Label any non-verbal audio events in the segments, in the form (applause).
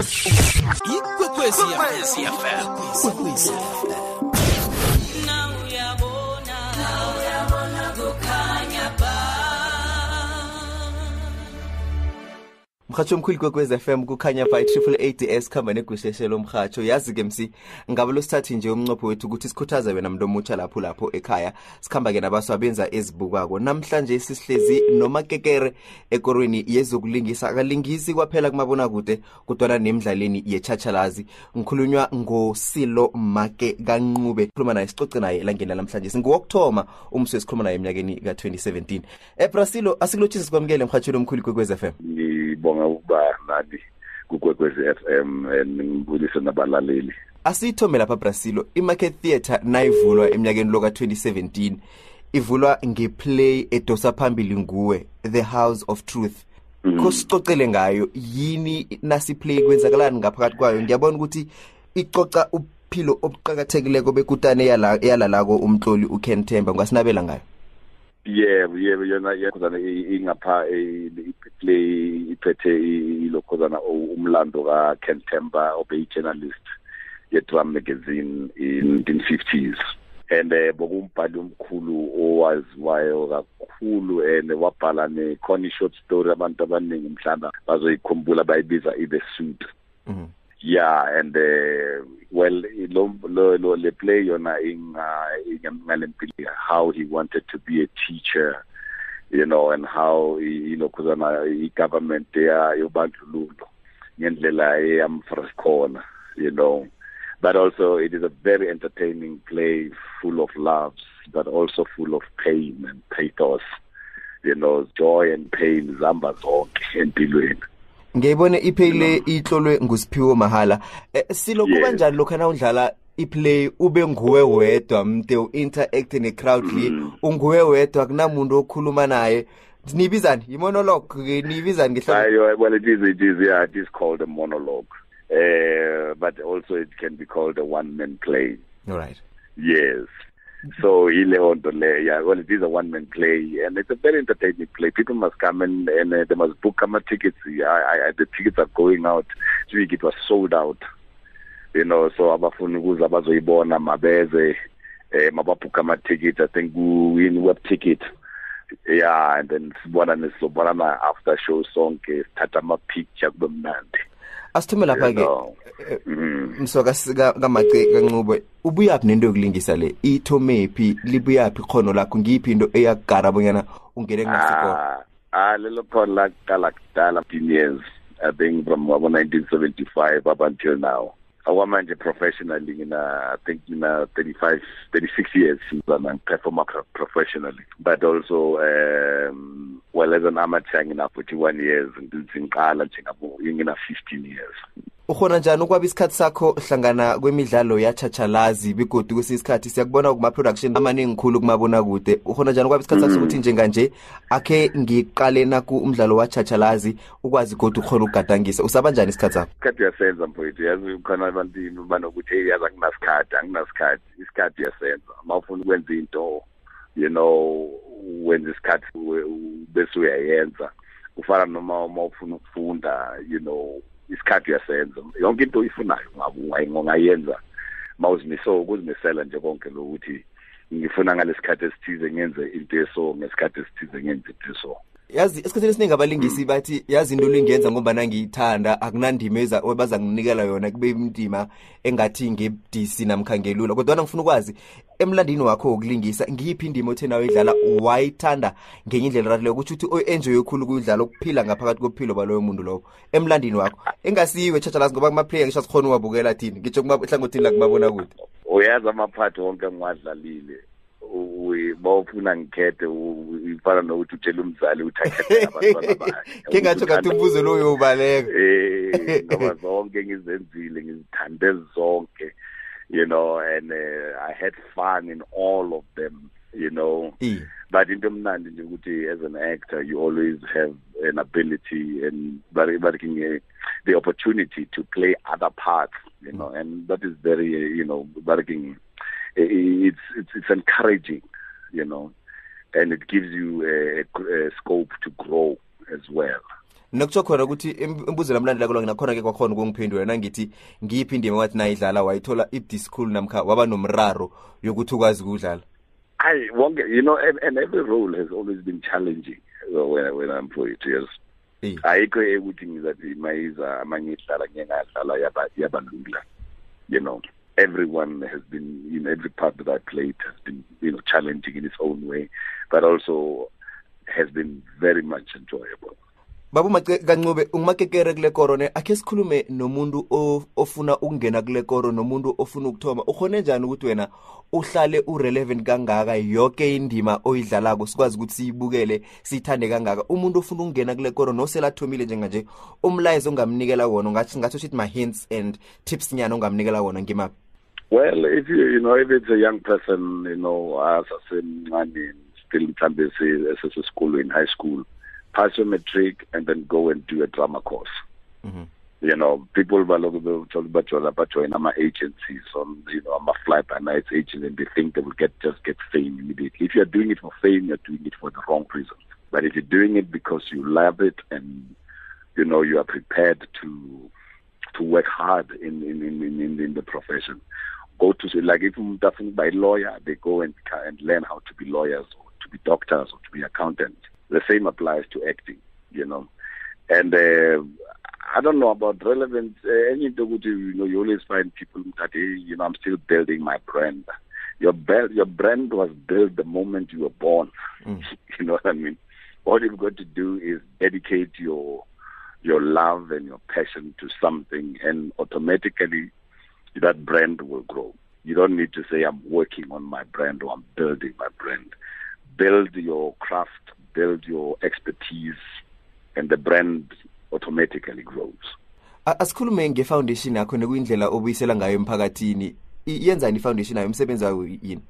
E com a poesia. Com a poesia, fé. Com a poesia, fé. Mhatsho omkhulu kwekwez FM kukhanya pha i-triple ADS khamba negusheshelo mhatsho yazi-ke msi ngabe losithathi nje umnqopho wethu ukuthi sikhuthaze wena mntu omutsha lapho lapho ekhaya sikhamba-ke nabaso abenza ezibukako namhlanje sisihlezi nomakekere ekorweni yezokulingisa. Akalingisi kwaphela kumabonakude kodwana nemidlaleni yetshachalazi ngikhulunywa ngosilo make kanqube. Khuluma naye sicoce naye elangeni lanamhlanje. Singowokuthoma umsi esikhuluma naye eminyakeni ka-2017 ebrasilo asikulotshise sikwamukele mhatshweni omkhulu kwekwez FM ngibonga ukuba nani kukwekwezi FM and ngibulise nabalaleli. Asiyithome lapha brasilo i-market theatre nayivulwa eminyakeni lo ka-2017 ivulwa ngeplay edosa phambili nguwe the house of truth. Khosicocele ngayo yini nasiplay kwenzakalani ngaphakathi kwayo? Ngiyabona ukuthi icoca uphilo obuqakathekileko bekutane yala- yalalako umtloli uken temba ungasinabela ngayo yebo yebo yona yakhona ingapha play iphethe ilokhozana umlando ka Ken Temba obey journalist ye Drum magazine in the 50s and eh, bokumbhali omkhulu owaziwayo kakhulu and wabhala ne corny short story abantu abaningi mhlamba bazoyikhumbula bayibiza i the suit. Mhm. Yeah and uh, well lo, lo, lo le play yona ingalempili how he wanted to be a teacher you know and how he you know ilokhuzana i-government yobandlululo ngendlela eyamfresh khona you know. But also it is a very entertaining play full of laughs but also full of pain and pathos you know joy and pain zihamba zonke empilweni ngiyayibone iplay le itlolwe ngusiphiwo mahala. Eh, silo kuba njani lokho nawudlala iplay ube nguwe wedwa mde u-interact ne-crowd le unguwe wedwa kunamuntu okhuluma naye. Niyibizani yi-monologue niyibizani ngehlobo Ayo, well, it is, it is, yeah, it is called a monologue. Uh, but also it can be called a one-man play. alright Yes. So, ile nto le, yeah, well, it is a one-man play, and it's a very entertaining play. People must come and, and uh, they must book my tickets. I, I, the tickets are going out. This week it was sold out. You know, so abafuna ukuza bazoyibona mabeze eh mababhuka ama-ticket i think in web ticket yeah and then sibona nesobona na after show sonke sithatha ama-picture kube mnandi asithume lapha-ke know. eh, Mm. msoka kamace kancubo ubuyaphi nento yokulingisa le ithomephi libuyaphi ikhono lakho ngiyiphi into eyakugara bonyana ungene kungasikona Ah, ah lelo khono lakuqala kudala 15 years i think from wabo 1975 up until now akwamanje professionally ngina i think ngina 35 36 years since i'm performer professionally. But also um well as an amateur ngina 41 years ngiqala njengabo ngina 15 years ukhona njani ukwaba isikhathi sakho hlangana kwemidlalo yatshachalazi begodu kwesinye isikhathi siyakubona kuma-production amaningi khulu kumabonakude. Ukhona njani ukwaba isikhathi sakho sokuthi njenganje akhe ngiqale naku umdlalo watshachalazi ukwazi kodwa ukhona ukugadangisa? Usaba njani isikhathi sakho? Isikhathi uyasenza mfowethu yazi khona abantwini banokuthi hey yazi anginasikhathi anginasikhathi. Isikhathi uyasenza. Uma ufuna ukwenza into you know wenza isikhathi we- u- bese uyayenza. Kufana noma uma ufuna ukufunda you know isikhathi uyasenza yonke into oyifunayo ungabe ungayi- ungayenza ma uzimisele ukuzimisela nje konke lokuthi ngifuna ngalesikhathi esithize ngenze into eso ngesikhathi esithize ngenze into eso. Yazi esikhathini esiningi abalingisi bathi yazi into lingenza ngoba nangiyithanda akunandima eza- baza nginikela yona kube indima engathi ngebudisi namkha ngelula. Kodwana ngifuna ukwazi emlandini wakho wokulingisa ngiyiphi indima othe nawe idlala? Wayithanda ngenye indlela ratileyo kutho ukuthi o-enjoye khulu kuyidlala ukuphila ngaphakathi kobuphilo baloyo muntu lowo emlandini wakho. Engasiyiwe tshachalazi ngoba kumaplayer ngisho sikhona uwabukela thini ngitsho kuma- ehlangothini lakumabona kude uyazi amaphathi wonke engiwadlalile bawufuna ngikhethe u- ifana nokuthi utshele umzali ukuthi akhethe abantwana bakhe. (laughs) Ke ngatsho ngathi umbuzo lowo uyobaleka. Eh ngoba zonke ngizenzile ngizithande zonke. You know and uh, i had fun in all of them you know Iye. but nje ukuthi as an actor you always have an ability and very very the opportunity to play other parts you know and that is very uh, you know very it's it's it's encouraging you know and it gives you a, a scope to grow as well nokutsho khona ukuthi im- imbuzo lamlandelako la nakhona-ke kwakhona ukungiphendula nangithi ngiyiphi indima wathi nayidlala wayithola i-discool namkha waba nomraro yokuthi ukwazi ukuwudlala I wonke, you know, and, and every role has always been challenging uh, when when I'm poetry. Yes. Eh. ayikho ukuthi ngizathi mayiza amanye idlala ngeke ngadlala yaba yabalula you know everyone has been you know every part that I played has been you know challenging in its own way but also has been very much enjoyable baba umace kancube ungumakekere kule koro ne akhe sikhulume nomuntu ofuna ukungena kule koro nomuntu ofuna ukuthoma. Ukhone njani ukuthi wena uhlale urelevant kangaka yoke indima oyidlalako sikwazi ukuthi siyibukele siyithande kangaka? Umuntu ofuna ukungena kule koro nosele athomile njenganje umlayezo ongamnikela wona ngathi ngathi shithi ma-hints and tips nyana ongamnikela wona ngimaphi? Well, if you you know if it's a young person, you know, as asemncane still school in high school, pass your matric and then go and do a drama course. Mhm. You know, people bajola bajoin ama agencies on you know ama fly by night agents and they think they will get just get fame immediately. If you're doing it for fame, you're doing it for the wrong reason. But if you're doing it because you love it and you know you are prepared to to work hard in in in in, in, the profession. Go to like if ukuba a lawyer, they go and and learn how to be lawyers or to be doctors or to be accountants. The same applies to acting, you know. And uh, I don't know about relevance. Uh, you know, you always find people that hey, you know I'm still building my brand. Your be- your brand was built the moment you were born. Mm. (laughs) you know what I mean? All you've got to do is dedicate your your love and your passion to something, and automatically that brand will grow. You don't need to say, I'm working on my brand or I'm building my brand. Build your craft, build your expertise, and the brand automatically grows. Asikhulume ngefoundation yakho nekuyindlela obuyisela ngayo emphakathini yenzani ifoundation ayo umsebenzi wayo yini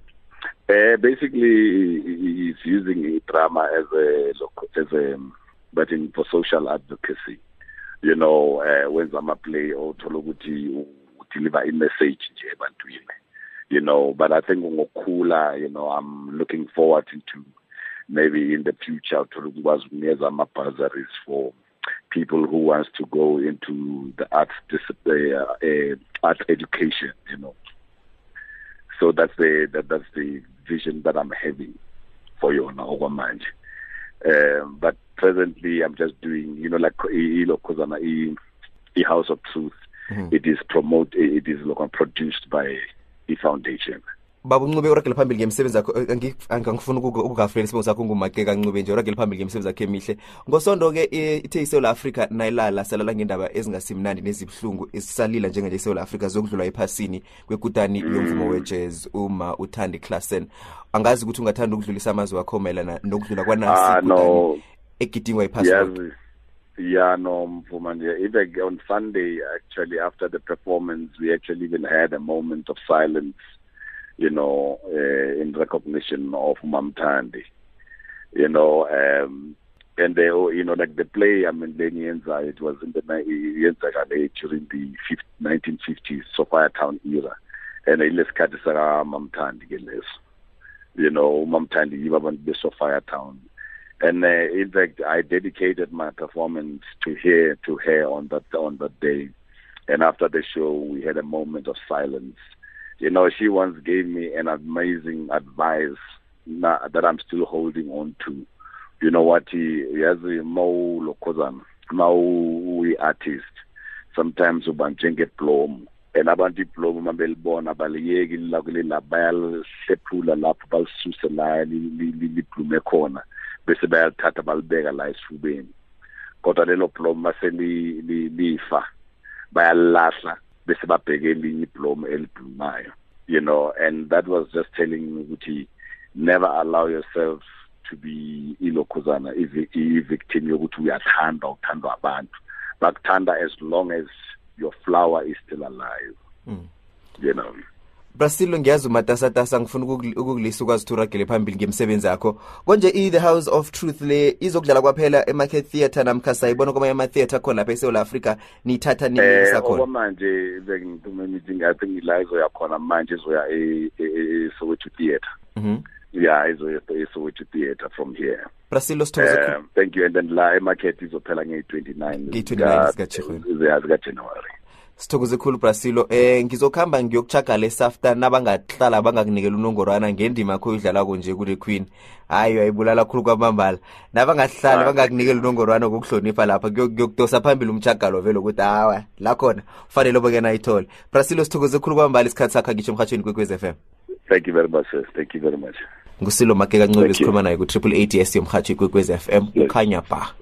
Uh, basically, he- he's using drama as a as a but in for social advocacy. You know, uh, when Zama play or Tologuti deliver a message nje ebantwini. You know, but I think ngokula, you know, I'm looking forward into maybe in the future to ukunikeza ama bursaries for people who wants to go into the arts discipline, uh, uh, art education, you know. So that's the that, that's the vision that I'm having for you Yona Okwamanje. Um, but presently, I'm just doing, you know, like Ilo Kozana, the House of Truth. Mhm. It is promote. It is produced by the foundation. Baba uncube uragele phambili ngemisebenzi yakho angifuna angi- angangifuna ukuku- ukugafulela isibongo sakho ngumake kancube nje uragele phambili ngemisebenzi yakho emihle. Ngosondo-ke eh, ithe isewula afrika nayilala salala ngendaba ezingasimnandi nezibuhlungu ezisalila njenganje isewula afrika zokudlula ephasini kwekutani yomvumo wejazz uma uthandi classen angazi ukuthi ungathanda ukudlulisa amazwi wakho mayelana nokudlula kwanasi Ah, egidingwa iphasi. Yeah, no, Mfuma, yeah. Even on Sunday, actually, after the performance, we actually even had a moment of silence, you know, uh, in recognition of Mamtandi. You know, um, and they, oh, you know, like the play, I mean, Lenny Enza, it was in the during the 50, 1950s, Sophia Town era. And ilesikhathi saka Mamtandi ke leso. You know, Mamtandi yibo abantu beSophiatown and uh, in fact I dedicated my performance to her to her on that on that day and after the show we had a moment of silence you know she once gave me an amazing advice that I'm still holding on to. You know what he yazi mawulokhozana mawu artist. Sometimes uba njengeblom and abantu iblomu uma belibona baliyeki lilakulila bayalihlephula lapho balisuse la li- li- li- liblume khona. Bese bayalithatha balibeka la esifubeni. Kodwa lelo blomu maselifa bayalilahla. bese babheke elinye iblomu eliblumayo you know and that was just telling me ukuthi never allow yourself to be ilokhuzana ivi- i-victim yokuthi uyathandwa uthandwa abantu. Bakuthanda as long as your flower is still alive. Mm. you know brasilo ngiyazi umatasatasa ngifuna ukukul- ukukulisa ukwazi ukuthi uragele phambili ngemsebenzi yakho. Konje i-the house of truth le izokudlala kwaphela emarket theatre namkha sayibona kwamanye ama-theatre akhona lapha esewula afrika niyithatha eh khona? okwamanje bengithume meeting i think la izoya khona manje izoya e- e- e- theatre. Ya yeah izoya theatre from here. Brasilo khulu. um thank you. And then la emarket izophela ngeyi-29 Ngeyi-29 zikaTjhirhweni. zikajanuary sithokoze khulu brasilo eh ngizokuhamba ngiyokuchagala esafta nabangahlala bangakunikela unongorwana ngendima yakho uyidlalako nje kule queen. Hayi uyayibulala khulu kwamambala. Nabangahlali Ah. bangakunikela unongorwana ngokuhlonipha lapha kuyokudosa phambili umchagalo vele ukuthi hawa la khona kufanele obeke nayithole brasilo sithokoze khulu kwamambala isikhathi sakho ngitsho emhatshweni kwekwez f m. Thank you very much sis. Thank you very much. Ngusilo make kancube Thank you. sikhuluma naye ku-triple eight s yomhatsho ikwekwez f m. Ukhanya ba